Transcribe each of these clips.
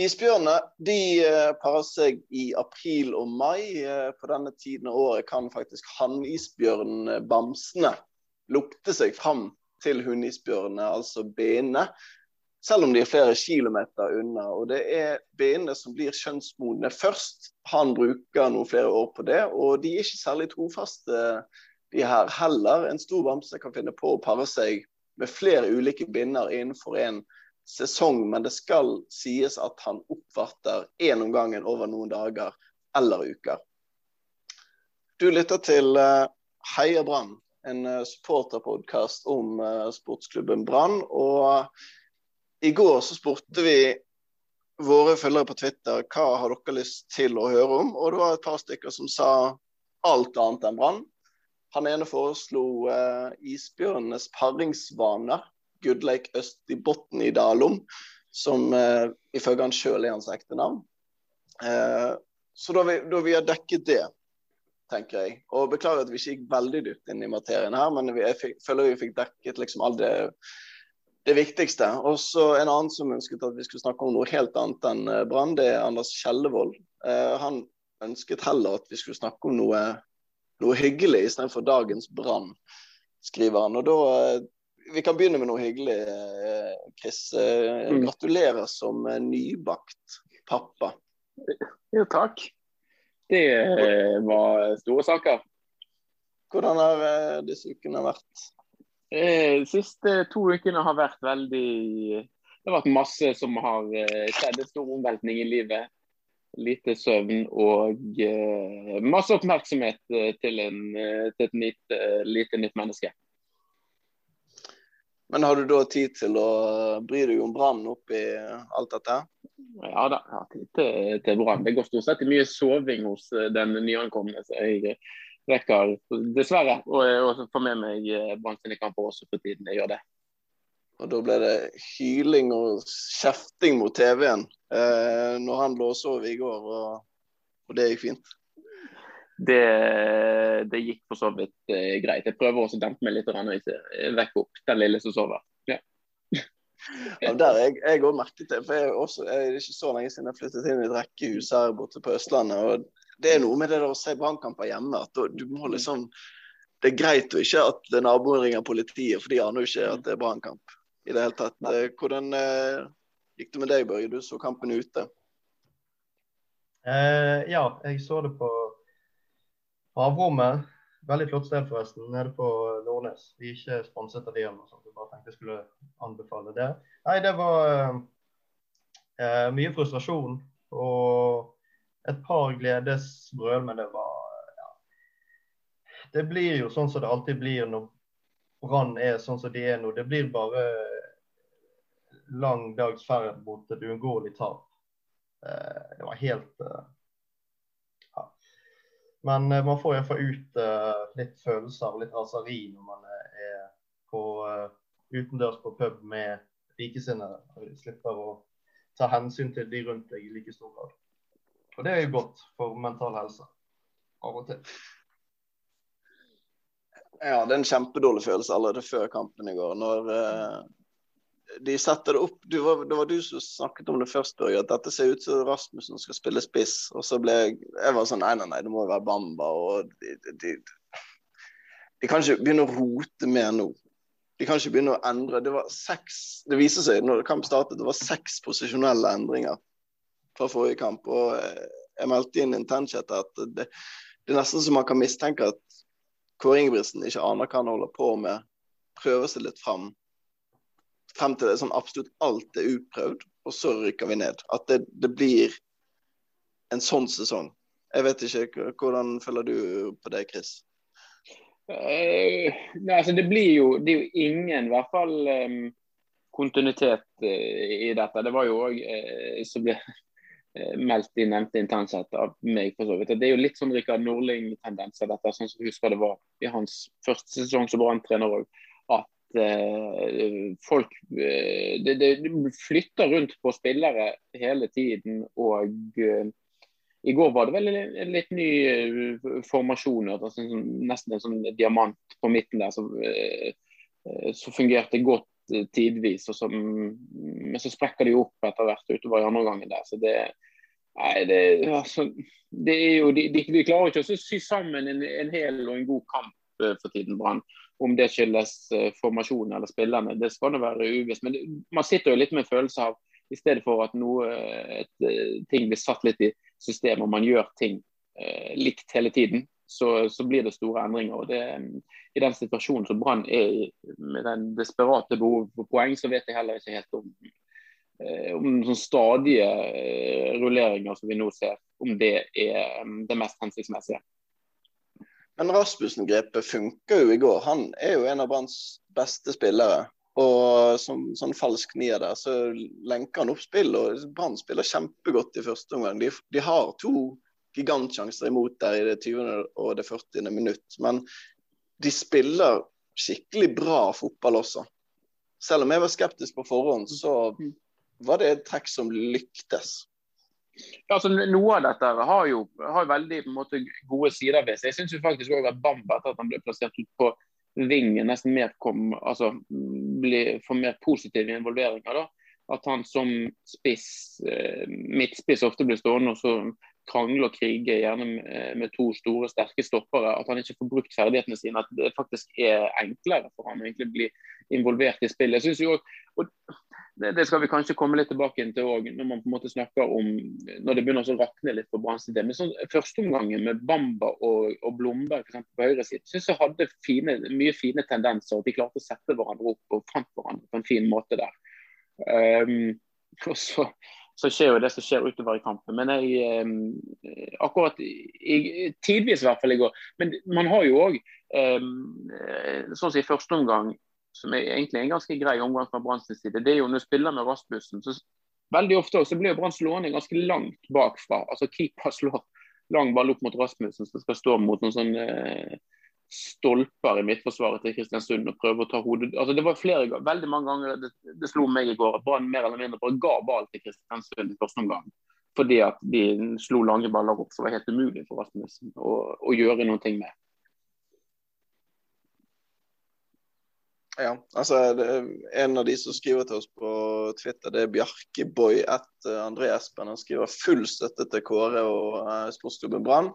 Isbjørnene de eh, parer seg i april og mai. Eh, på denne tiden av året kan faktisk hannisbjørnbamsene lukte seg fram til hunnisbjørnene, altså benene. Selv om de er flere kilometer unna. Og det er benene som blir kjønnsmodne først. Han bruker noen flere år på det, og de er ikke særlig trofaste, de her heller. En stor bamse kan finne på å pare seg med flere ulike binner innenfor en sesong, men det skal sies at han oppvarter én om gangen over noen dager eller uker. Du lytter til uh, Heia Brann, en uh, supporterpodkast om uh, sportsklubben Brann. Og i går så spurte vi våre følgere på Twitter hva har dere lyst til å høre om, og det var et par stykker som sa alt annet enn Brann. Han ene foreslo uh, isbjørnenes paringsvaner. Gudleik øst i Botn i Dalom, som uh, ifølge han sjøl er hans ekte navn. Uh, så da vi, da vi, har dekket det, tenker jeg Og beklager at vi ikke gikk veldig dypt inn i materien her, men jeg fikk, føler vi fikk dekket liksom all det, det viktigste. Og så en annen som ønsket at vi skulle snakke om noe helt annet enn uh, Brann, det er Anders Kjellevold. han ønsket heller at vi skulle snakke om noe, noe hyggelig istedenfor dagens Brann, skriver han. Og da vi kan begynne med noe hyggelig, eh, Chris. Eh, mm. Gratulerer som eh, nybakt pappa. Jo, takk. Det var store saker. Hvordan har disse ukene vært? De siste to ukene har vært veldig Det har vært masse som har skjedd. En stor omveltning i livet. Lite søvn og masse oppmerksomhet til, en, til et nytt, lite nytt menneske. Men har du da tid til å bry deg om Brann oppi alt dette? Ja da, jeg har tid til, til Brann. Det går stort sett mye soving hos eh, den nyankomne. så jeg rekker dessverre å få med meg eh, Brann sine kamper også for tiden. Jeg gjør det. Og da ble det hyling og kjefting mot TV-en eh, når han lå og sov i går, og, og det gikk fint? det, det, gikk for så vidt eh, greit. Jeg prøver også å dempe meg litt og ikke vekke opp den lille som sover. Ja. ja, der jeg, jeg også merket det. for jeg, også, jeg, Det er ikke så lenge siden jeg flyttet inn i et rekkehus her borte på Østlandet. og Det er noe med det der å se brannkamper hjemme. at du må liksom, Det er greit å ikke at naboen ringer politiet, for de aner jo ikke at det er brannkamp. i det hele tatt. Nei. Hvordan eh, gikk det med deg, Børge? Du så kampen ute. Eh, ja, jeg så det på Havrommet. Veldig flott sted, forresten, nede på Nordnes. Vi er ikke sponset av dem, så. Jeg bare tenkte jeg skulle anbefale det. Nei, det var eh, mye frustrasjon og et par gledesbrøl, men det var ja. Det blir jo sånn som det alltid blir når Brann er sånn som de er nå. Det blir bare lang dags ferd mot et uunngåelig tap. Eh, det var helt eh, men uh, man får iallfall ut uh, litt følelser og litt raseri når man er på, utendørs på pub med likesinnede. Og slipper å ta hensyn til de rundt deg i like stor grad. Og det er jo godt for mental helse av og til. Ja, det er en kjempedårlig følelse allerede før kampen i går. Når de setter det opp var, det var, du som snakket om det først, Børge, at dette ser ut som Rasmussen skal spille spiss. Og så ble jeg jeg var sånn Nei, nei, nei, det må jo være Bamba. og de, de, de, kan ikke begynne å rote mer nå. De kan ikke begynne å endre. Det var seks Det viser seg når kamp startet, det var seks posisjonelle endringer fra forrige kamp. og Jeg meldte inn intenst at det, det er nesten så man kan mistenke at Kåre Ingebrigtsen ikke aner hva han holder på med. Prøver seg litt fram frem til det sånn absolutt alt er utprøvd, og så rykker vi ned. At det, det, blir en sånn sesong. Jeg vet ikke, Hvordan føler du på det, Chris? Uh, nei, altså det blir jo Det er jo ingen, i hvert fall, um, kontinuitet uh, i dette. Det var jo òg uh, eh, som ble meldt inn nevnte internsett av meg. for så vidt. Det er jo litt sånn Rikard Nordling-tendenser, dette, sånn som husker det var i hans første sesong som branntrener òg. Eh, folk eh, det, det, flytter rundt på spillere hele tiden. Og eh, i går var det vel en litt ny formasjon. Altså, nesten en sånn diamant på midten der som, som fungerte godt tidvis. så, Men så sprekker de opp etter hvert utover i andre gangen der. så det Nei, det, altså, det er jo, de, de, de klarer ikke å sy sammen en, en, hel og en god kamp for tiden, Brann. Om det skyldes formasjonen eller spillerne, det skal nå være uvisst. Men man sitter jo litt med en følelse av, i stedet for at noe, et, ting blir satt litt i system og man gjør ting eh, likt hele tiden, så, så, blir det store endringer. og det, I den situasjonen som Brann er i, med den desperate behovet for poeng, så vet jeg heller ikke helt om, eh, om sånn stadige eh, rulleringer som vi nå ser, om det er det mest hensiktsmessige. Men Rasmussen-grepet funka jo i går. Han er jo en av Branns beste spillere. Og som sånn falsk nier der, så lenker han opp spill. og Brann spiller kjempegodt i første omgang. De, de har to gigantsjanser imot der i det 20. og det 40. minutt. Men de spiller skikkelig bra fotball også. Selv om jeg var skeptisk på forhånd, så var det et trekk som lyktes. Altså, noe av dette har jo har veldig måte, gode sider ved seg. Jeg syns faktisk òg at Bamba, etter at han ble plassert ut på vingen, nesten mer kom, altså, ble, for mer positive involveringer. da. At han som spiss, eh, midtspiss ofte blir stående og så krangle og krige gjerne med to store, sterke stoppere. At han ikke får brukt ferdighetene sine. At det faktisk er enklere for han å egentlig bli involvert i spillet. Jeg synes jo, og det, skal vi kanskje komme litt tilbake til òg, når man på en måte snakker om når det begynner å rakne litt på Branns idé. Men sånn, Førsteomgangen med Bamba og, og Blomberg på høyre side syns jeg hadde fine, mye fine tendenser. og De klarte å sette hverandre opp og fant hverandre på en fin måte der. Um, og så så skjer jo det som skjer utover i kampen. Men jeg um, akkurat tidvis i hvert fall i går. Men man har jo òg um, sånn som i første omgang, som er egentlig en ganske grei omgang fra Branns side, det er jo når du spiller med Rasmussen, så veldig ofte så blir Brann slående ganske langt bakfra. Altså keeper slår lang ball opp mot Rasmussen som skal stå mot noen sånne eh, stolper i midtforsvaret til Kristiansund og prøve å ta hodet altså Det var flere, veldig mange ganger det, det slo meg i går at Brann mer eller mindre bare ga ball til Kristiansund i første omgang. Fordi at de slo lange baller opp som var helt umulig for Rasmussen å, å gjøre noe med. Ja, altså En av de som skriver til oss på Twitter, det er Bjarkeboy etter eh, André Espen. Han skriver full støtte til Kåre og uh, sportsklubben Brann.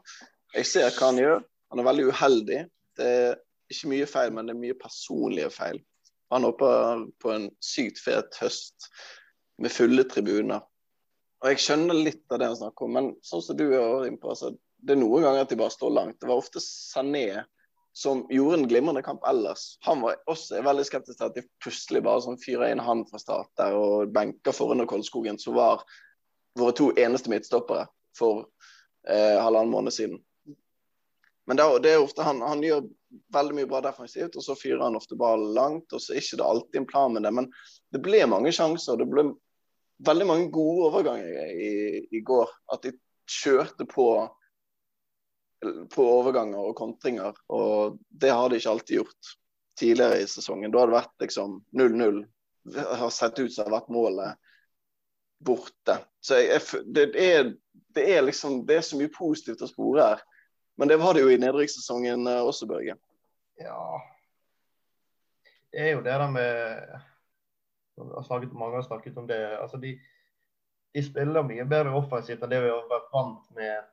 Jeg ser hva han gjør. Han er veldig uheldig. Det er ikke mye feil, men det er mye personlige feil. Han håper på en sykt fet høst med fulle tribuner. Og Jeg skjønner litt av det han snakker om, men sånn som du er inne på, altså, det er noen ganger at de bare står langt. Det var ofte Sané som gjorde en glimrende kamp ellers. Han var også veldig skeptisk til at de plutselig bare sånn fyrer inn han fra start der og benker foran Kolskogen, som var våre to eneste midtstoppere for eh, halvannen måned siden. Men det, det er ofte han, han, gjør veldig mye bra defensivt, og så fyrer han ofte ballen langt. og så er ikke det alltid en plan med det, Men det ble mange sjanser. Det ble veldig mange gode overganger i, i går. At de kjørte på, på overganger og kontringer. Og det har de ikke alltid gjort tidligere i sesongen. Da har det vært liksom 0-0. Har sett ut som det har vært målet borte. Så jeg, det, er, det, er, liksom, det er så mye positivt å spore her. Men det var det jo i nedrykkssesongen eh, også, Børge. Ja. Det er jo det der med snakket, Mange har snakket om det. Altså de, de spiller mye bedre offensivt enn det vi har vært vant med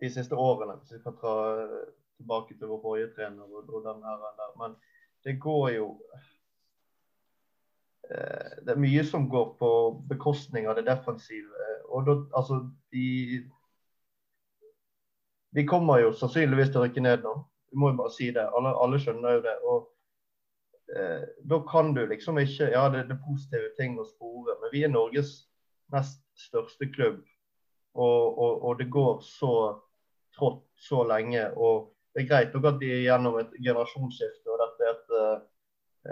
de siste årene. Hvis vi kan ta tilbake til vår forrige trener og, og den her, der. Men det går jo eh, Det er mye som går på bekostning av det defensive. Og da, altså, de, Vi kommer jo sannsynligvis til å rykke ned nå. Vi må jo bare si det. Alle, alle skjønner jo det. og eh, Da kan du liksom ikke Ja, det, det er positive ting å spore, men vi er Norges nest største klubb. Og, og, og det går så trått så lenge. og Det er greit nok at de er gjennom et generasjonsskifte, og dette er et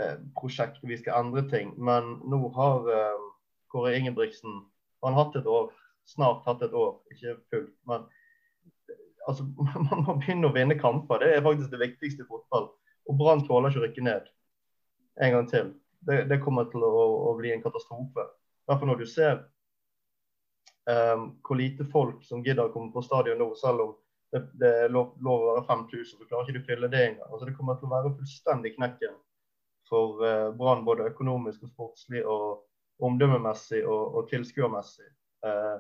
eh, prosjekt hvor vi skal endre ting. Men nå har eh, Kåre Ingebrigtsen han har hatt et år, snart hatt et år, ikke fullt. men altså, Man må begynne å vinne kamper. Det er faktisk det viktigste i fotball. Og Brann tåler ikke å rykke ned en gang til. Det, det kommer til å, å, bli en katastrofe. Derfor når du ser um, hvor lite folk som gidder å komme på stadion nå, selv om det, det er lov, lov, å være 5000, så klarer ikke du fylle det engang. Altså, det kommer til å være fullstendig knekken for uh, Brann både økonomisk og sportslig og omdømmemessig og, og tilskuermessig uh,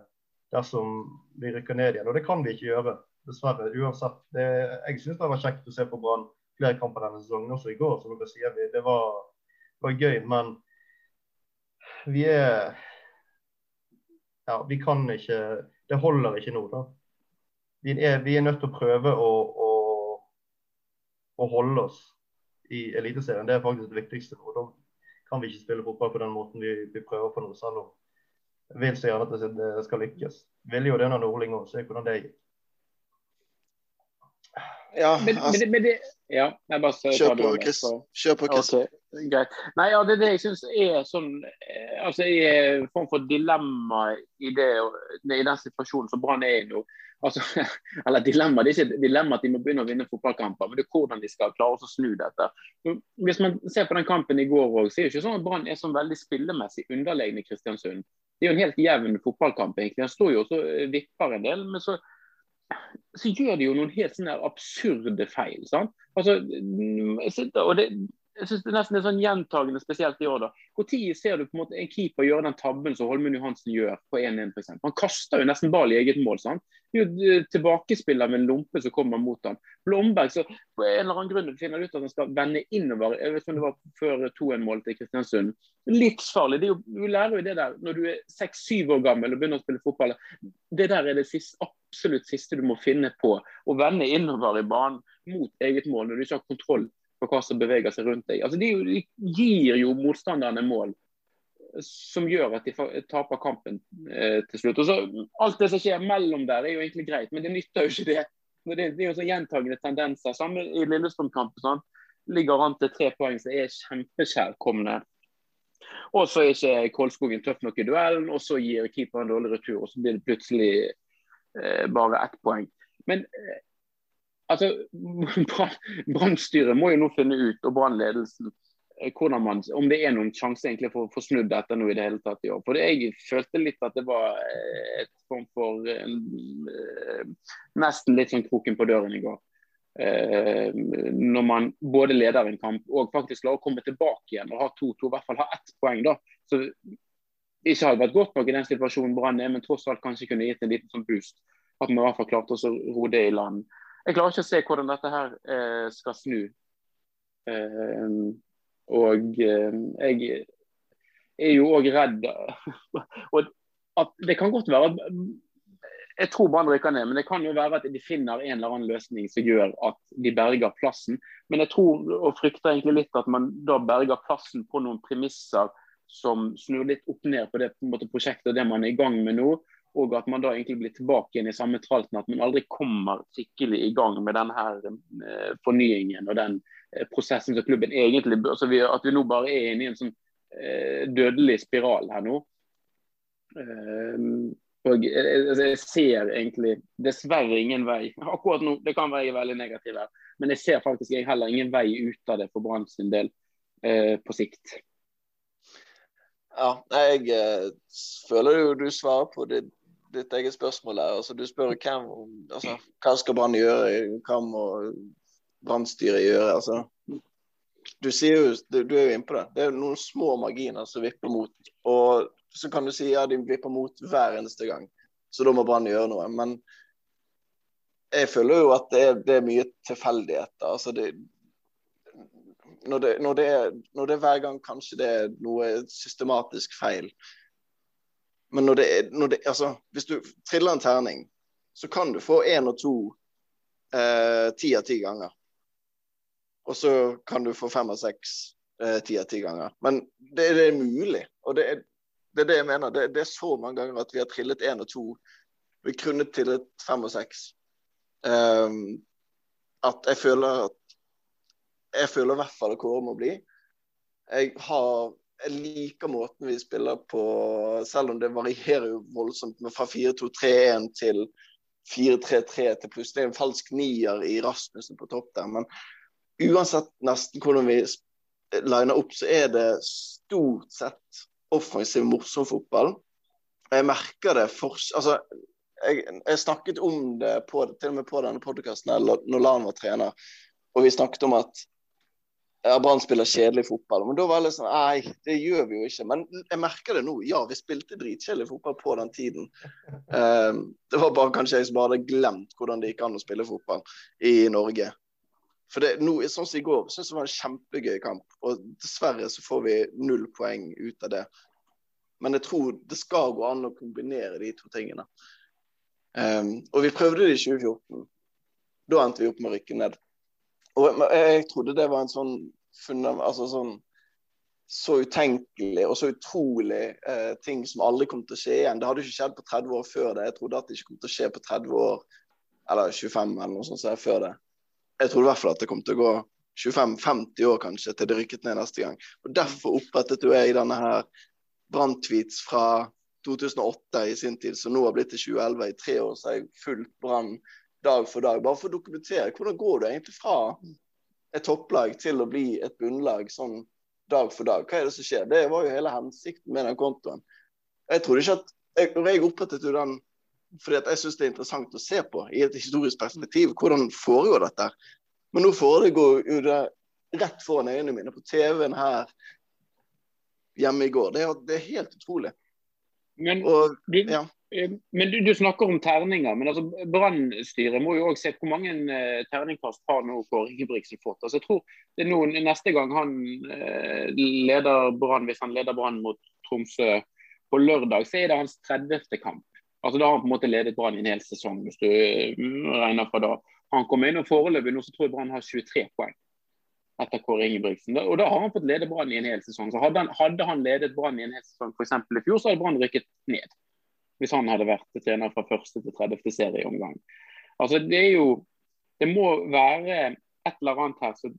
dersom vi rykker ned igjen. Og det kan vi ikke gjøre, dessverre. uansett. Det, jeg syns det var kjekt å se på Brann flere kamper denne sesongen, også i går. som dere sier. Det var, var gøy, men vi er Ja, vi kan ikke Det holder ikke nå, da. Vi er, vi er nødt til å prøve å, å, å holde oss i Eliteserien. Det er faktisk det viktigste. og Da kan vi ikke spille fotball på den måten vi, vi prøver på nå, selv om vil så gjerne at det skal lykkes. Ville jo det når Nordling òg, se hvordan det gikk. Ja, men, altså, men, men det, ja, jeg bare kjør på, Chris. Kjør på, Chris. Okay, greit. Nei, ja, det er det jeg syns er sånn eh, altså en form for dilemma i, det, i den situasjonen som Brann er i nå. Altså, eller dilemma, Det er ikke et dilemma at de må begynne å vinne fotballkamper, men det er hvordan de skal klare å snu dette. Hvis man ser på den kampen i går òg, så er det ikke sånn at Brann er sånn veldig spillemessig underlegne Kristiansund. Det er jo en helt jevn fotballkamp, egentlig. Han står jo og vipper en del, men så så gjør de jo noen helt sånne absurde feil. sant? Altså, og det, jeg synes det nesten er sånn gjentagende, spesielt i år. da. Når ser du på en måte en keeper gjøre den tabben som Holmen Johansen gjør på 1-1 f.eks.? Han kaster jo nesten ball i eget mål. sant? Det er jo tilbakespiller med en lompe som kommer mot ham. Blomberg så på en eller annen grunn finner ut at han skal vende innover. Jeg vet ikke om det var før 2-1-mål til Kristiansund. Livsfarlig. Det jo, du lærer jo det der når du er seks-syv år gammel og begynner å spille fotball. Det der er det siste, absolutt siste du må finne på. Å vende innover i banen mot eget mål når du ikke har kontroll på hva som beveger seg rundt deg. Altså, de, gir jo motstanderne mål som gjør at de taper kampen eh, til slutt. Og så Alt det som skjer mellom der, er jo egentlig greit, men det nytter jo ikke det. Det, det er jo sånn gjentagende tendenser. Samme i Lillestrøm-kampen. Sånn. Ligger an til tre poeng som er kjempekjærkomne. Og så er ikke Kolskogen tøff nok i duellen, og så gir keeperen dårlig retur. Og så blir det plutselig eh, bare ett poeng. Men eh, altså, Brannstyret må jo nå finne ut, og brannledelsen, eh, om det er noen sjanse egentlig for å få snudd dette nå i det hele tatt i år. For Jeg følte litt at det var eh, et form for uh, nesten litt sånn kroken på døren i går. Når man både leder en kamp og faktisk klarer å komme tilbake igjen og ha to-to, i hvert fall ha ett poeng. da, så ikke hadde vært godt nok i den situasjonen Brann er, men tross alt kanskje kunne gitt en liten sånn boost. At man i hvert fall klarte å ro det i land. Jeg klarer ikke å se hvordan dette her eh, skal snu. Eh, og eh, jeg er jo òg redd og at Det kan godt være at jeg tror Brann rykker ned, men det kan jo være at de finner en eller annen løsning som gjør at de berger plassen. Men jeg tror og frykter egentlig litt at man da berger plassen på noen premisser som snur litt opp ned på det på måte, prosjektet og det man er i gang med nå og at man da egentlig blir tilbake igjen i samme tralten. At man aldri kommer skikkelig i gang med den her eh, fornyingen og den eh, prosessen som klubben egentlig bør. Så vi, at vi nå bare er inne i en sånn eh, dødelig spiral her nå. Og altså, jeg, ser egentlig dessverre ingen vei. Akkurat nå, det kan være veldig negativ her, men jeg ser faktisk heller ingen vei ut av det for Brann sin del eh, på sikt. Ja, jeg eh, føler jo du svarer på det ditt eget spørsmål her. Altså, du spør hvem, altså, hva skal Brann gjøre, hva må brannstyret gjøre? Altså, du, jo, du er jo inne på det. Det er noen små marginer som vipper mot. Og så kan du si ja, de vipper mot hver eneste gang, så da må Brann gjøre noe. Men jeg føler jo at det er, det er mye tilfeldigheter. Altså det, når, det, når, det når det er hver gang kanskje det er noe systematisk feil, men når det, når det, altså, hvis du triller en terning, så kan du få én og to eh, ti av ti ganger. Og så kan du få fem av seks eh, ti av ti ganger. Men det, det, er mulig. Og det er, det er det jeg mener. Det, det, er så mange ganger at vi har trillet én og to. Vi kunne trillet fem og seks. Um, at jeg føler at Jeg føler i hvert fall at Kåre må bli. Jeg har jeg liker måten vi spiller på, selv om det varierer jo voldsomt fra 4-2-3-1 til 4-3-3 til plutselig en falsk nier i Rasmussen på topp der. Men uansett nesten hvordan vi liner opp, så er det stort sett offensiv, morsom fotball. Jeg merker det for Altså, jeg, jeg snakket om det på, til og med på denne podkasten når Lan var trener, og vi snakket om at ja, Brann spiller kjedelig fotball. Men da var det sånn Nei, det gjør vi jo ikke. Men jeg merker det nå. Ja, vi spilte dritkjedelig fotball på den tiden. Um, det var bare kanskje jeg som bare hadde glemt hvordan det gikk an å spille fotball i Norge. For det, nå, sånn som i går, syns jeg det var en kjempegøy kamp. Og dessverre så får vi null poeng ut av det. Men jeg tror det skal gå an å kombinere de to tingene. Um, og vi prøvde det i 2014. Da endte vi opp med å rykke ned. Og jeg trodde det var en sånn altså sånn så utenkelig og så utrolig eh, ting som aldri kom til å skje igjen. Det hadde ikke skjedd på 30 år før det. Jeg trodde at det ikke kom til å skje på 30 år, eller 25 eller noe sånt så før det. Jeg trodde i hvert fall at det kom til å gå 25-50 år kanskje til det rykket ned neste gang. Og Derfor opprettet jo jeg denne her branntweets fra 2008 i sin tid, som nå har blitt til 2011. I tre år så har jeg fulgt Brann dag for dag. Bare for å dokumentere hvordan går du egentlig fra et topplag til å bli et bunnlag sånn dag for dag. Hva er det som skjer? Det var jo hele hensikten med den kontoen. Jeg trodde ikke at jeg, jeg opprettet jo den fordi at jeg syns det er interessant å se på i et historisk perspektiv. Hvordan foregår dette? Men nå foregår jo det rett foran øynene mine på TV-en her hjemme i går. Det er, det er helt utrolig. Men og, ja. Eh, men du, du, snakker om terninger. men altså Brannstyret må jo òg se hvor mange uh, terningkast har nå Kåre Ingebrigtsen fått. Altså, jeg tror det er noen, Neste gang han eh, leder Brann, hvis han leder Brann mot Tromsø på lørdag, så er det hans 30. kamp. Altså Da har han på en måte ledet Brann i en hel sesong, hvis du uh, regner fra da han kom inn. og Foreløpig nå så tror jeg Brann har 23 poeng etter Kåre Ingebrigtsen. Og da har han fått lede Brann i en hel sesong. Så Hadde han, hadde han ledet Brann i en hel sesong f.eks. i fjor, så hadde Brann rykket ned hvis han hadde vært trener fra første til 30. serieomgang. Altså, det er jo Det må være et eller annet her som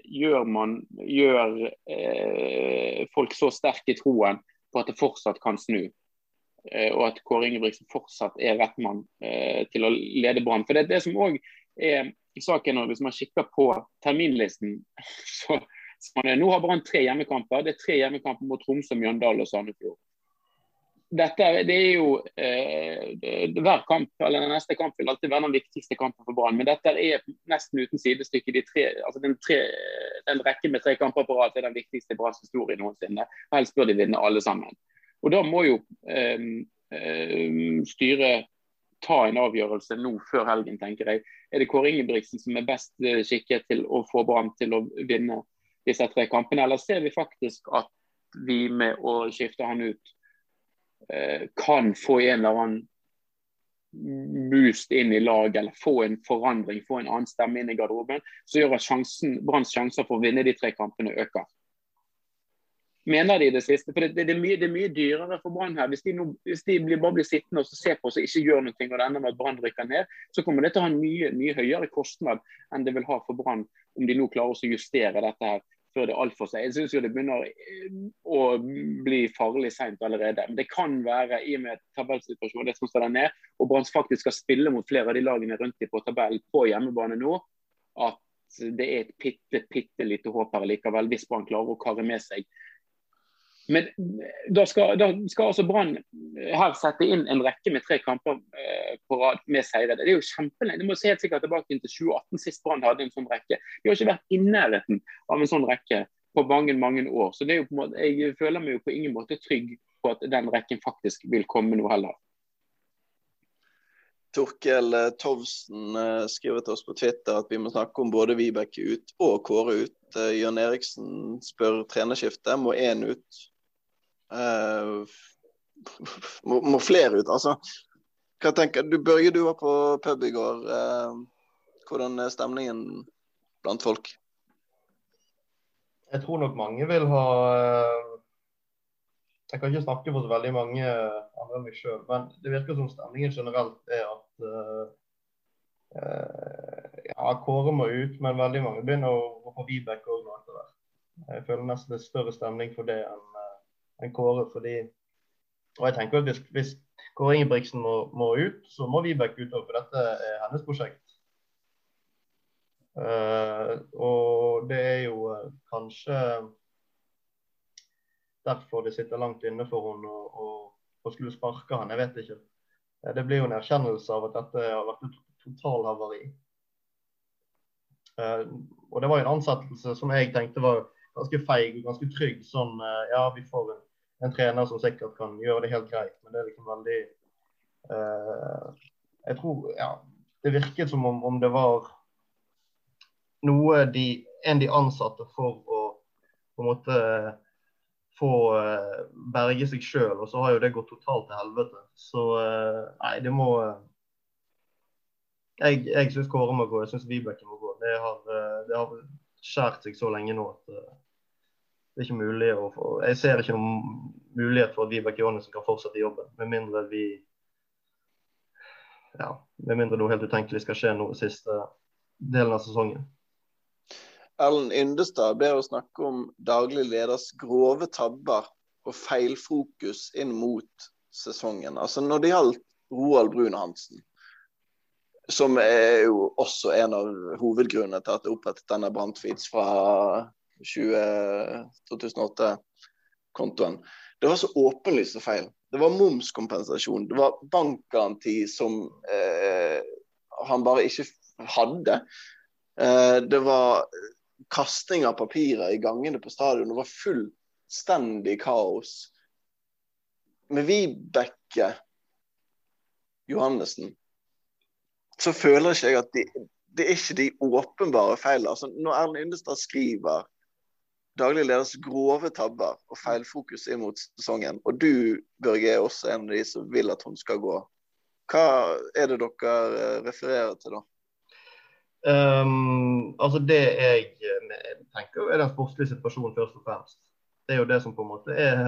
gjør man gjør eh, folk så sterke i troen på at det fortsatt kan snu. Eh, og at Kåre Ingebrigtsen fortsatt er rett mann eh, til å lede Brann. For det er det som òg er saken hvis man kikker på terminlisten, så, så er, Nå har Brann tre hjemmekamper. Det er tre hjemmekamper mot Tromsø, Mjøndalen og Sandefjord dette det er jo eh, Hver kamp eller den neste kamp vil alltid være den viktigste kampen for Brann. Men dette er nesten uten sidestykke. De tre, altså den, tre, den rekken med tre kamper på rad er den viktigste Branns historie noensinne. Helst bør de vinne alle sammen. Og Da må jo eh, eh, styret ta en avgjørelse nå før helgen, tenker jeg. Er det Kåre Ingebrigtsen som er best eh, skikket til å få Brann til å vinne disse tre kampene, eller ser vi faktisk at vi med å skifte han ut Eh, kan få en eller annen boost inn i laget eller få en forandring, få en annen stemme inn i garderoben, som gjør at Branns sjanser for å vinne de tre kampene øker. Mener de i det siste? For Det, det, det, er, mye, det er, mye, dyrere for Brann her. Hvis de, no, hvis de blir, bare blir sittende og se på og ikke gjør noe, og det ender med at Brann rykker ned, så kommer det til å ha en mye, mye høyere kostnad enn det vil ha for Brann om de nå klarer å justere dette her før det er altfor seg. Jeg syns det begynner eh, å bli farlig seint allerede. Men det kan være, i og med tabellsituasjonen det som står der ned, og Brann faktisk skal spille mot flere av de lagene rundt dem på tabellen på hjemmebane nå, at det er et bitte, bitte lite håp her likevel, hvis Brann klarer å karre med seg men da skal, da skal altså Brann her sette inn en rekke med tre kamper eh, på rad med seire. Det er jo kjempelenge. Det må se helt sikkert tilbake til 2018, sist Brann hadde en sånn rekke. Vi har ikke vært i nærheten av en sånn rekke på mange mange år. Så måte, jeg føler meg jo på ingen måte trygg på at den rekken faktisk vil komme nå heller. Torkel eh, Tovsen eh, skriver til oss på Twitter at vi må snakke om både Vibeke ut og Kåre ut. Eh, Jørn Eriksen spør trenerskifte. Må én ut? Uh, må, må, flere ut. Altså, hva tenker du? Børge, du var på pub i går. Uh, hvordan er stemningen blant folk? Jeg tror nok mange vil ha uh, Jeg kan ikke snakke for så veldig mange andre enn meg sjøl, men det virker som stemningen generelt er at ja, Kåre må ut, men veldig mange begynner å gå på Vibeke òg nå etter hvert. Jeg føler nesten det er større stemning for det enn enn Kåre. fordi og jeg tenker at Hvis, hvis Kåre Ingebrigtsen må, må, ut, så må Vibeke ut, for dette er hennes prosjekt. Uh, og det er jo uh, kanskje derfor det sitter langt inne for henne å, skulle sparke han. Jeg vet ikke. Uh, det blir jo en erkjennelse av at dette har vært et totalhavari. Uh, og det var en ansettelse som jeg tenkte var ganske feig og ganske trygg. Sånn ja, vi får en, en, trener som sikkert kan gjøre det helt greit, men det er liksom veldig uh, Jeg tror ja, det virket som om, om det var noe de, en de ansatte for å på en måte få berge seg sjøl, og så har jo det gått totalt til helvete. Så nei, det må jeg, jeg syns Kåre må gå, jeg syns Vibeke må gå. Det har, eh, det har skjært seg så lenge nå at eh, det er ikke mulig å få Jeg ser ikke noen mulighet for at Vibeke Johannessen kan fortsette jobben, med mindre vi ja, med mindre noe helt utenkelig skal skje nå i siste delen av sesongen. Ellen Yndestad ber oss snakke om daglig leders grove tabber og feilfokus inn mot sesongen. Altså Når det gjaldt Roald Brun Hansen, som er jo også en av hovedgrunnene til at det opprettet denne Brandtweets fra 2008-kontoen. Det var så åpenlyst feil. Det var momskompensasjon, det var bankgaranti som eh, han bare ikke hadde. Eh, det var kasting av papirer i gangene på stadion. Det var fullstendig kaos. Med Vibeke Johannessen så føler ikke jeg at de, det er ikke de åpenbare feilene. Altså, når Erlend Yndestad skriver daglig leders grove tabber og feilfokus inn mot sesongen, og du, Børge, er også en av de som vil at hun skal gå, hva er det dere eh, refererer til da? Um, altså Det jeg eh, tenker er den sportslige situasjonen først og fremst. Det er jo det som på en måte er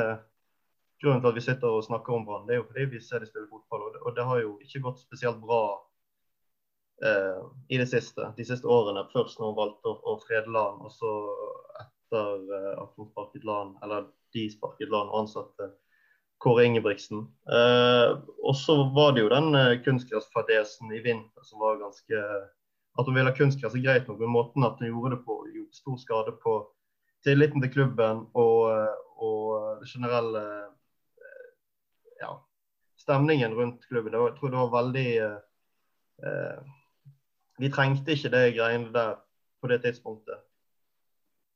grunnen til at vi sitter og snakker om Brann. Det er jo fordi vi ser de spiller fotball, og det, og det har jo ikke gått spesielt bra uh, i det siste, de siste årene. Først når hun valgte å, å frede land, og så etter eh, at hun sparket LAN, eller de sparket LAN og ansatte Kåre Ingebrigtsen. Eh, og så var det jo den eh, kunstgressfadesen i vinter som var ganske At hun ville ha kunstgress greit nok, men måten at hun gjorde det på, gjorde stor skade på tilliten til klubben og, og det generelle eh, ja, stemningen rundt klubben. jeg tror det var veldig eh, vi trengte ikke det greiene der på det tidspunktet.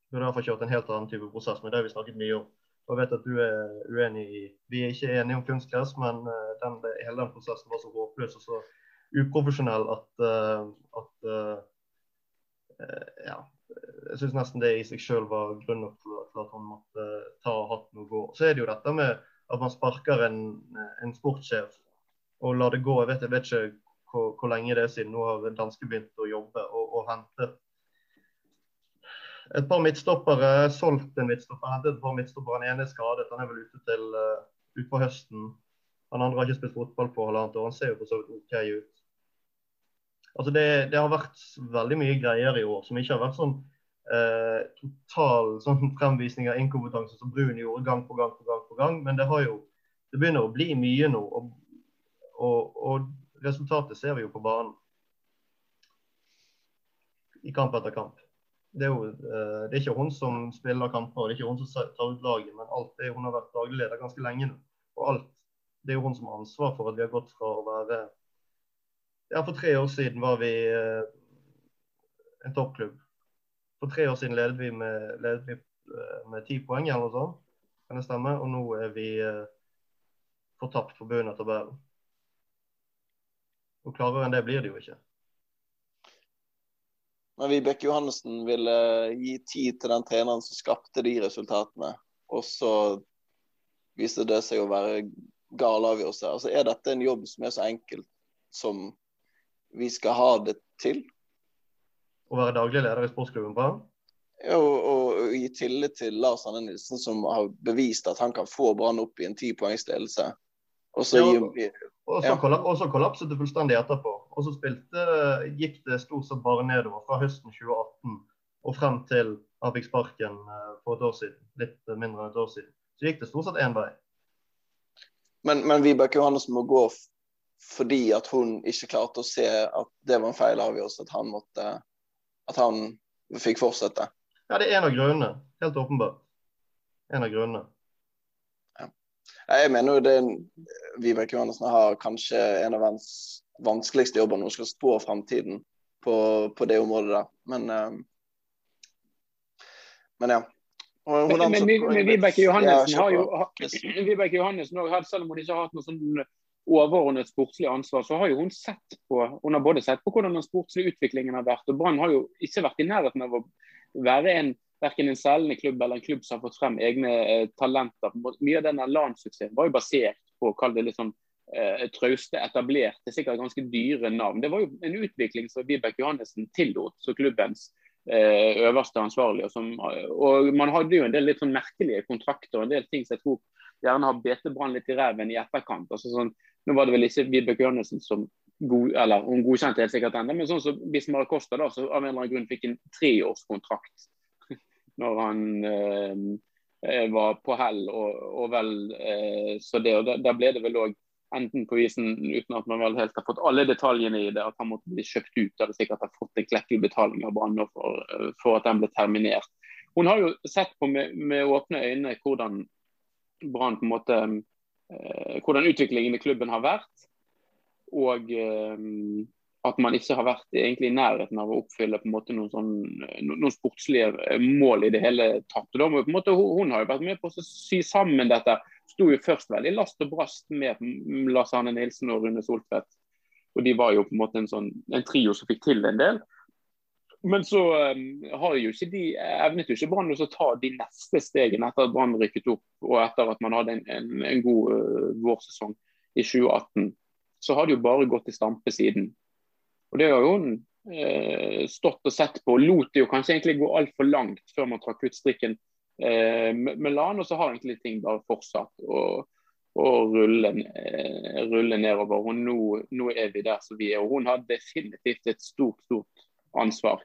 Vi har derfor kjørt en helt annen type prosess, men det har vi snakket mye om. Og jeg vet at du er uenig i Vi er ikke enige om kunstgress, men uh, den, hele den prosessen var så håpløs og så uprofesjonell at, uh, at uh, Ja. Jeg syns nesten det i seg sjøl var grunn nok til, at han måtte ta hatten og gå. Så er det jo dette med at man sparker en, en sportssjef og lar det gå. Jeg vet, jeg vet ikke hvor, hvor, lenge det er siden. Nå har danske begynt å jobbe og, og hente et par midtstoppere. Solgt en midtstopper, hentet et par midtstoppere. Den ene er skadet, han er vel ute til uh, utpå høsten. Han andre har ikke spilt fotball på halvannet år. Han ser jo for så vidt OK ut. Altså det, det, har vært veldig mye greier i år som ikke har vært sånn uh, total sånn fremvisning av inkompetanse som Brun gjorde gang på gang på gang. på gang, Men det har jo, det begynner å bli mye nå. Og, og, og resultatet ser vi jo på banen. I kamp etter kamp. Det er jo uh, det er ikke hun som spiller kamper, det er ikke hun som tar ut laget, men alt det, hun har vært daglig leder ganske lenge nå. Og alt, det er jo hun som har ansvar for at vi har gått fra å være Ja, for tre år siden var vi uh, en toppklubb. For tre år siden ledet vi med, ledet vi, uh, med ti poeng eller noe sånt, kan det stemme? Og nå er vi fortapt for bunnen av tabellen. Og klarere enn det blir det jo ikke. Men Vibeke Johannessen ville gi tid til den treneren som skapte de resultatene. Og så viste det seg å være gal avgjørelse. Altså, er dette en jobb som er så enkel som vi skal ha det til? Å være daglig leder i sportsklubben Brann? Ja, og, og, gi tillit til Lars Anne Nilsen, som har bevist at han kan få Brann opp i en ti poengs ledelse. Og så ja, kollapset det fullstendig etterpå. Og så spilte, gikk det stort sett bare nedover fra høsten 2018 og frem til han fikk sparken eh, for et år siden. Litt mindre enn et år siden. Så gikk det stort sett én vei. Men, men Vibeke Johannessen må gå fordi at hun ikke klarte å se at det var en feil avgjørelse, at han måtte At han fikk fortsette? Ja, det er en av grunnene. Helt åpenbart. En av grunnene. Jeg mener jo det Vibeke Johannessen har kanskje en av hans vanskeligste jobber når hun skal spå framtiden. på, på det området der. Men, uh, men ja. Men, men, men Vibeke Johannessen ja, har jo Vibeke Johannessen har selv om hun ikke har hatt noe sånn overordnet sportslig ansvar, så har jo hun sett på hun har både sett på hvordan den sportslige utviklingen har vært. og Brann har jo ikke vært i nærheten av å være en verken en selgende klubb eller en klubb som har fått frem egne eh, talenter. Mye av denne LAN-suksessen var jo basert på å kalle det litt sånn eh, trauste, etablerte, sikkert ganske dyre navn. Det var jo en utvikling som Vibeke Johannessen tillot som klubbens eh, øverste ansvarlige. Og, og, man hadde jo en del litt sånn merkelige kontrakter og en del ting som jeg tror gjerne har bitt Brann litt i reven i etterkant. Altså sånn, nå var det vel ikke Vibeke Johannessen som god, eller hun godkjente helt sikkert ennå, men sånn som Bismar Costa da, så av en eller annen grunn fikk en treårskontrakt når han eh, eh, var på hell. Og, og vel, eh, så det, og da, ble det vel òg enten på visen, uten at man vel helt har fått alle detaljene i det, at han måtte bli kjøpt ut. Eller sikkert har fått en klekkelig betaling av Brann for, for, at den ble terminert. Hun har jo sett på med, med åpne øyne hvordan Brann på en måte eh, Hvordan utviklingen i klubben har vært. Og eh, at man ikke har vært i nærheten av å oppfylle på en måte noen, sånn, noen sportslige eh, mål i det hele tatt. Da på en måte, hun har jo vært med på å sy sammen dette. Sto jo først veldig last og brast med Lars Arne Nilsen og Rune Soltvedt. Og De var jo på en måte en, sånn, en trio som fikk til en del. Men så um, har jo ikke de evnet jo ikke Brann å ta de neste stegene etter at Brann rykket opp og etter at man hadde en, en, en god uh, vårsesong i 2018. Så har det jo bare gått i stampe siden. Og Det har hun eh, stått og sett på. Lot det jo kanskje egentlig gå altfor langt før man trakk ut strikken eh, med LAN, og så har egentlig ting bare fortsatt å, å rulle, eh, rulle, nedover. Og nå, nå, er vi der som vi er. Og hun har definitivt et stort, stort ansvar.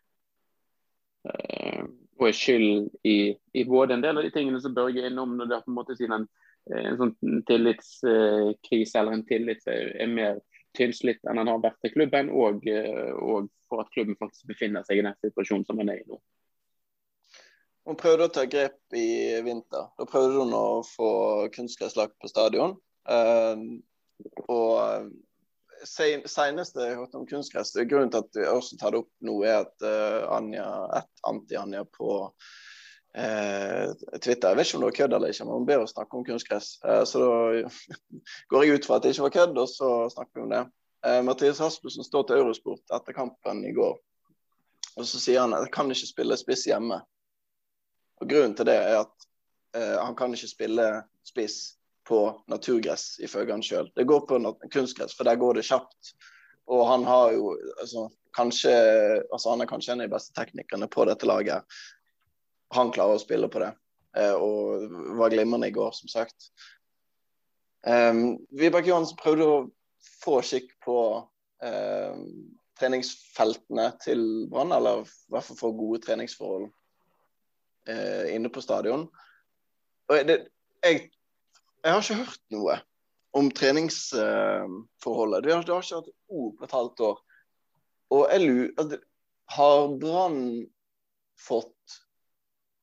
Eh, og er skyld i, i, både en del av de tingene som Børge er innom, når det er på en måte siden en, en sånn tillitskrise eller en tillit er mer tynnslitt enn han har vært til klubben, og, eh, og, for at klubben faktisk befinner seg i den situasjonen som han er i nå. Hun prøvde å ta grep i vinter. Da prøvde hun å få kunstgresslagt på stadion. Uh, og eh, seneste jeg hørte om kunstgress, grunnen til at vi også tar det opp nå, er at uh, Anja, et anti-Anja på eh, Twitter. Jeg vet ikke om det var kødd eller ikke, men hun ber oss snakke om kunstgress. Eh, så da går jeg ut fra at det ikke var kødd, og så snakker vi om det. Eh, Mathias Rasmussen står til Eurosport etter kampen i går. Og så sier han at han kan ikke spille spiss hjemme. Og Grunnen til det er at eh, han kan ikke spille spiss på naturgress, ifølge han sjøl. Det går på kunstgress, for der går det kjapt. Og han har jo altså, kanskje altså Han er kanskje en av de beste teknikerne på dette laget han klarer å spille på det. Eh, og var glimrende i går, som sagt. Um, Vibeke Johansen prøvde å få skikk på um, treningsfeltene til Brann, eller i hvert fall få gode treningsforhold uh, inne på stadion. Det, jeg, jeg, har ikke hørt noe om treningsforholdet. Uh, det, har, det har ikke hatt ord på et halvt år. Og jeg lurer Har Brann fått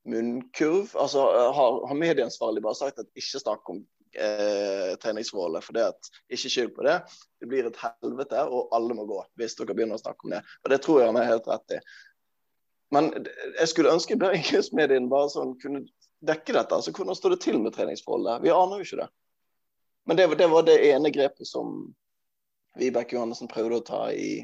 munnkurv? Altså, har, har medieansvarlig bare sagt at ikke snakk om eh, treningsforholdet, for det at ikke skyld på det. Det blir et helvete, og alle må gå hvis dere begynner å snakke om det. Og det tror jeg han er helt rett i. Men jeg skulle ønske bergensmediene bare sånn kunne dekke dette. altså Hvordan står det til med treningsforholdet? Vi aner jo ikke det. Men det, det var det ene grepet som Vibeke Johannessen prøvde å ta i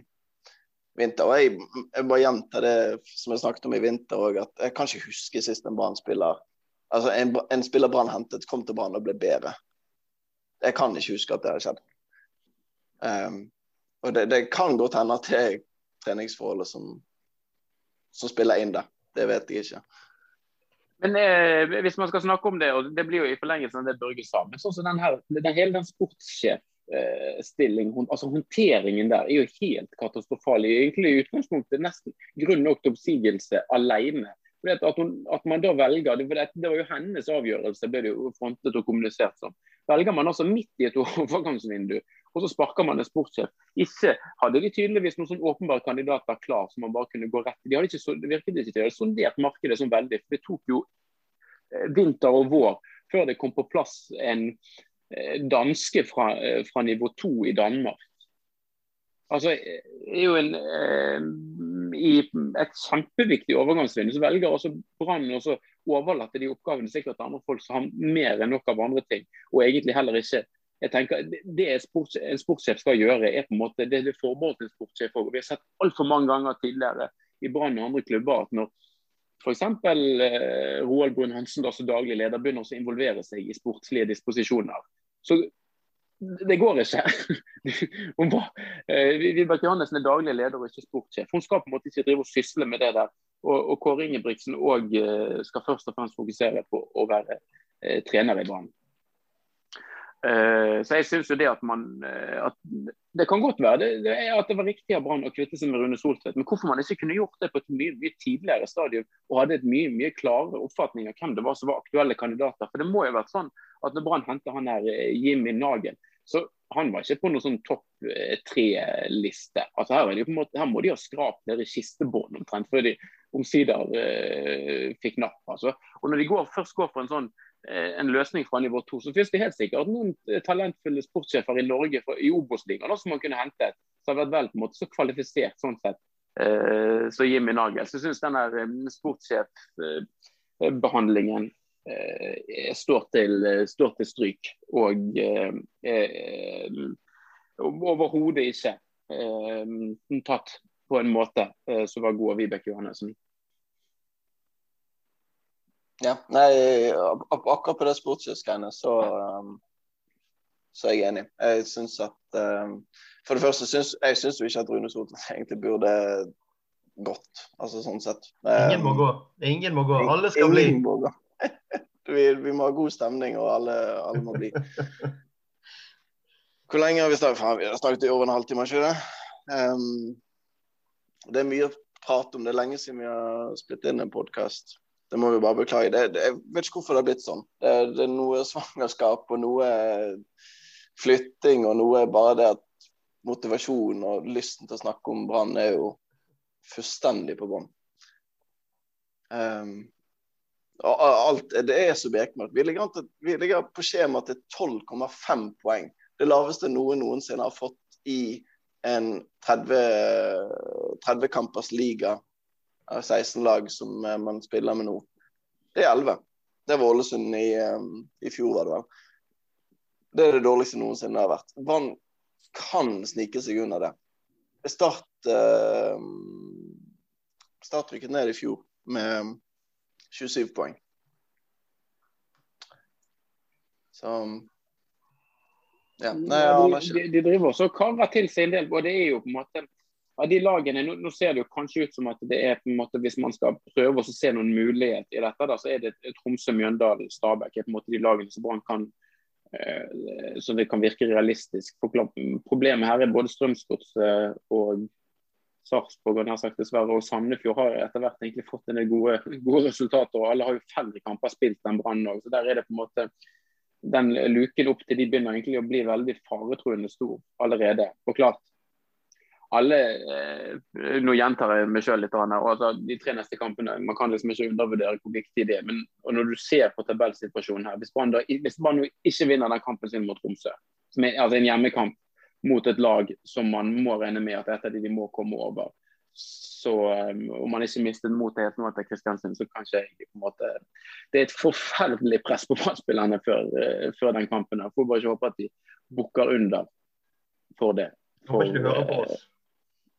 vinter. Og jeg, jeg bare gjentar det som jeg snakket om i vinter òg, at jeg kan ikke huske sist en Brann-spiller altså en, en spiller Brann hentet, kom til Brann og ble bedre. Jeg kan ikke huske at det har skjedd. Um, og det, det, kan godt hende at det er treningsforholdet som, som spiller inn der. Det vet jeg ikke. Men eh, hvis man skal snakke om det, og det blir jo i forlengelsen av det Børge sa, men sånn som den her, den, hele den sportssjef stilling, altså Håndteringen der er jo helt katastrofal. Egentlig i utgangspunktet nesten grunn nok til oppsigelse alene. At, hun, at, man da velger, det, det, var jo hennes avgjørelse, ble det jo frontet og kommunisert som. Velger man altså midt i et overgangsvindu, og så sparker man en sportssjef. Ikke hadde de tydeligvis noen sånn åpenbare kandidater klar som man bare kunne gå rett De hadde ikke, virket ikke til å sondert markedet som veldig. for Det tok jo eh, vinter og vår før det kom på plass en Eh, danske fra, eh, fra nivå to i Danmark. Altså, er jo en, eh, I et kjempeviktig overgangsvindu så velger også Brann å overlate de oppgavene sikkert til andre folk som har mer enn nok av andre ting. Og egentlig heller ikke jeg tenker Det en sportssjef skal gjøre, er på en måte det, det forbeholdt en sportssjef. Og vi har sett altfor mange ganger tidligere i Brann og andre klubber at når f.eks. Eh, Roald Brun Hansen, da, som daglig leder, begynner å involvere seg i sportslige disposisjoner, så det går ikke. Hun var, eh, Vibeke Johannessen er daglig leder og ikke sportssjef. Hun skal på en måte ikke drive og sysle med det der. Og, og Kåre Ingebrigtsen òg eh, skal først og fremst fokusere på å være eh, trener i Brann. Eh, så jeg synes jo det at man eh, at Det kan godt være det, det at det var riktig av Brann å kvitte seg med Rune Soltvedt, men hvorfor man ikke kunne gjort det på et mye, mye tidligere stadium og hadde et mye mye klarere oppfatning av hvem det var som var aktuelle kandidater. For det må jo ha vært sånn at når Brann henter han her eh, Jimmy Nagel, så han var ikke på noen sånn topp tre-liste. Altså her, er det på en måte, her må de ha skrapt ned i kistebånd omtrent før de omsider eh, fikk napp. Altså. Og når de går, først går for en sånn en løsning fra nivå to. Så finnes det helt sikkert noen eh, talentfulle sportssjefer i Norge i Obos-ligaen som man kunne hentet, som har vært vel på en måte så kvalifisert sånn sett. Eh, så Jimmy Nagel. Så jeg syns denne eh, sportssjefbehandlingen eh, står, til, står, til, stryk. Og eh, overhodet ikke tatt på en måte som var god av Vibeke Johannessen. Ja, nei, akkurat på det sportssjefsgreiene så, um, så er jeg enig. Jeg syns at um, For det første syns jeg syns jo ikke at Rune Soltvedt egentlig burde gått, altså sånn sett. Ingen må um, gå. Ingen må gå. Alle skal bli. Må gå. vi, vi, må ha god stemning, og alle, alle må bli. Hvor lenge har vi snakket? Faen, vi har snakket i over en halvtime, ikke det? Um, det er mye å prate om. Det lenge siden vi har splittet inn en podkast. Det må vi bare beklage. Det, det, jeg vet ikke hvorfor det har blitt sånn. Det, det, er noe svangerskap og noe flytting og noe bare det at motivasjonen og lysten til å snakke om Brann er jo fullstendig på bånn. Um, det er så bekmørkt. Vi, vi, ligger på skjema til 12,5 poeng. Det laveste noen noensinne har fått i en 30, 30 kampers liga av 16 lag som eh, man spiller med nå. Det er 11. Det var Ålesund i, eh, i fjor, var det vel. Det er det dårligste noensinne har vært. Brann kan snike seg under det. Start uh, Start rykket ned i fjor med 27 poeng. Så ja. Nei, de, de, driver også og karer til seg en del. og det er jo på en måte av de lagene, nå, nå, ser det jo kanskje ut som at det er på en måte, Hvis man skal prøve å se noen mulighet i dette, da, så er det Tromsø, Mjøndalen, Stabæk er på en måte de lagene som Brann kan eh, så det kan virke realistisk. Problemet her er både Strømsgodset og Sarpsborg og nær og Sandefjord har etter hvert egentlig fått en del gode, gode resultater. og Alle har jo færre kamper spilt enn Brann òg. Der er det på en måte den luken opp til de begynner egentlig å bli veldig faretruende stor allerede. Og klart, alle eh, Nå gjentar jeg meg sjøl litt. Altså, de tre neste kampene Man kan liksom ikke undervurdere hvor viktig det er. Men når du ser på tabellsituasjonen her Hvis Brann ikke vinner den kampen sin mot Tromsø, som er altså en hjemmekamp mot et lag som man må regne med at et av de de må komme over, så um, om man ikke mistet motet helt nå etter Kristiansund, så kanskje jeg på en måte Det er et forferdelig press på spillerne før, uh, før den kampen. Jeg får bare ikke håpe at de bukker under for det. For, Håper ikke du hører på oss.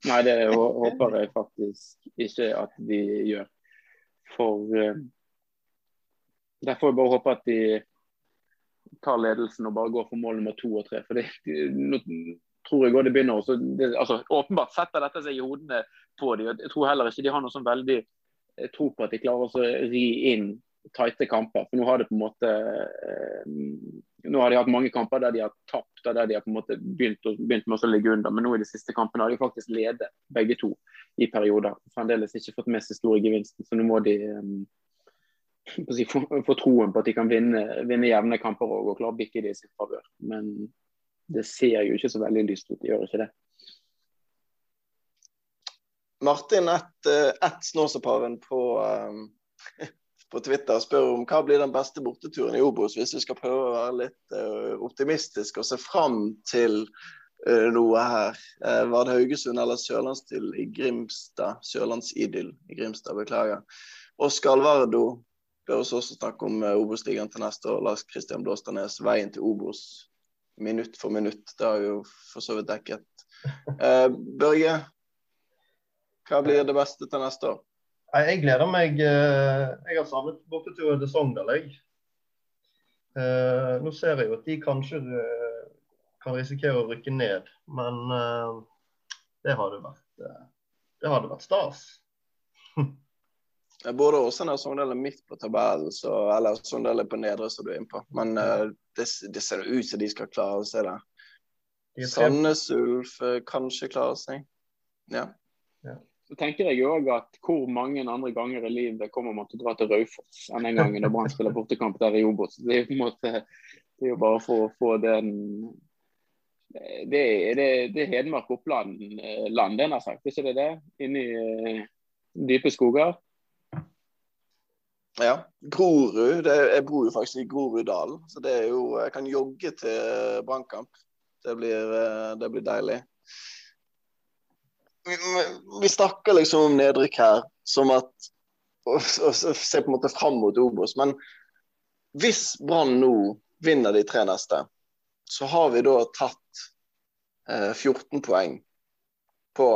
Nei, det håper jeg faktisk ikke at de gjør. For derfor Der jeg bare håpe at de tar ledelsen og bare går for mål nummer to og tre. For det, nå tror jeg også det begynner også, det, altså, Åpenbart setter dette seg i hodene på dem. Jeg tror heller ikke de har noe sånn veldig eh, tro på at de klarer å ri inn tighte kamper. For nå har det på en måte uh, nå har de hatt mange kamper der de har tapt, der de har på en måte begynt, begynt med å ligge under. Men nå i de siste kampene har de faktisk ledet begge to i perioder. Fremdeles ikke fått med seg store. Så nå må de um, få, få, troen på at de kan vinne, vinne jevne kamper og, og klare å bikke det i sitt favør. Men det ser jo ikke så veldig lyst ut. De gjør ikke det. Martin, ett et eh, Snåsapaven på um, på Twitter og spør om hva blir den beste borteturen i Obos, hvis vi skal prøve å være litt uh, optimistisk og se fram til uh, noe her. Uh, var det Haugesund eller Sørlandsidyll i Grimstad? Sørlandsidyll i Grimstad, beklager. Oskar Alvardo bør også snakke om uh, Obos-ligaen til neste år. Lars Kristian Blåstadnes, veien til Obos minutt for minutt. Det har jo for så vidt dekket. Børge, hva blir det beste til neste år? Jeg gleder meg. Jeg har savnet borteturen til Sogndal, jeg. Uh, nå ser jeg jo at de kanskje uh, kan risikere å rykke ned, men det hadde vært det hadde vært stas. Både Åsane og Sogndal er midt på tabellen, så, eller Sogndal er på nedre, som du er inne på. Men det, det, ser ut som de skal klare seg det. Sandnes Ulf kanskje klarer seg. Ja. ja så tenker jeg òg at hvor mange andre ganger i livet kommer man til å dra til Raufoss enn den gangen da Brann spiller bortekamp der i Obos. Det er på en måte det er jo bare for å få den Det det, det er Hedmark Oppland eh, land, det har sagt, ikke det det? Inni uh, dype skoger? Ja. Grorud. Det, jeg bor jo faktisk i Groruddalen, så det er jo Jeg kan jogge til Brannkamp. Det, eh, det blir deilig vi snakker liksom om nedrykk her som at og, og, Se på en måte fram mot Obos. Men hvis Brann nå vinner de tre neste, så har vi da tatt eh, 14 poeng på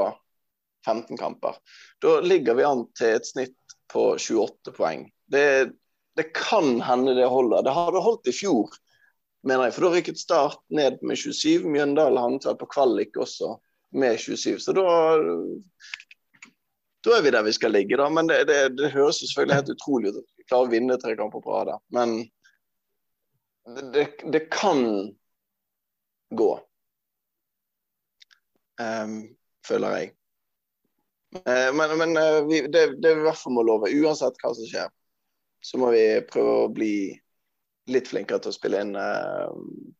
15 kamper. Da ligger vi an til et snitt på 28 poeng. Det, det kan hende det holder. Det hadde holdt i fjor, mener jeg. For da rykket Start ned med 27. Mjøndalen havnet vel på kvalik også med 27. Så da, da er vi der vi skal ligge, da. Men det, det, det høres selvfølgelig helt utrolig ut at vi klarer å vinne tre kamper på rad. Men det, det, kan gå. Um, føler jeg. Uh, men, men uh, vi, det, det vi i hvert fall må love, uansett hva som skjer, så må vi prøve å bli litt flinkere til å spille inn uh,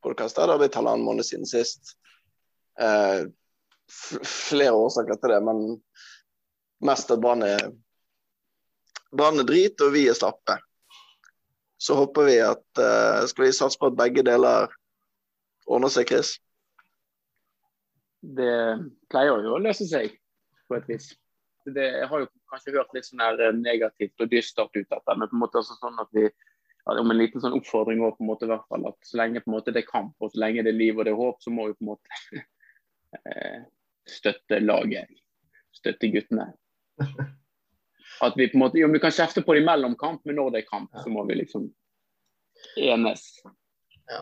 podkaster. Det har blitt halvannen måned siden sist. Uh, flere årsaker til det, men mest at Brann er, Brann er drit, og vi er slappe. Så håper vi at uh, Skal vi satse på at begge deler ordner seg, Chris? Det pleier jo å løse seg på et vis. Det, jeg har jo kanskje hørt litt sånn her negativt og dystert ut dette, men på en måte altså sånn at vi ja, om en liten sånn oppfordring også, på en måte, i hvert fall, at så lenge på en måte det er kamp og så lenge det er liv og det er håp, så må vi på en måte eh, støtte laget, støtte guttene. At vi på en måte, jo, vi kan kjefte på dem mellom kamp, men når det er kamp, så må vi liksom enes. Ja.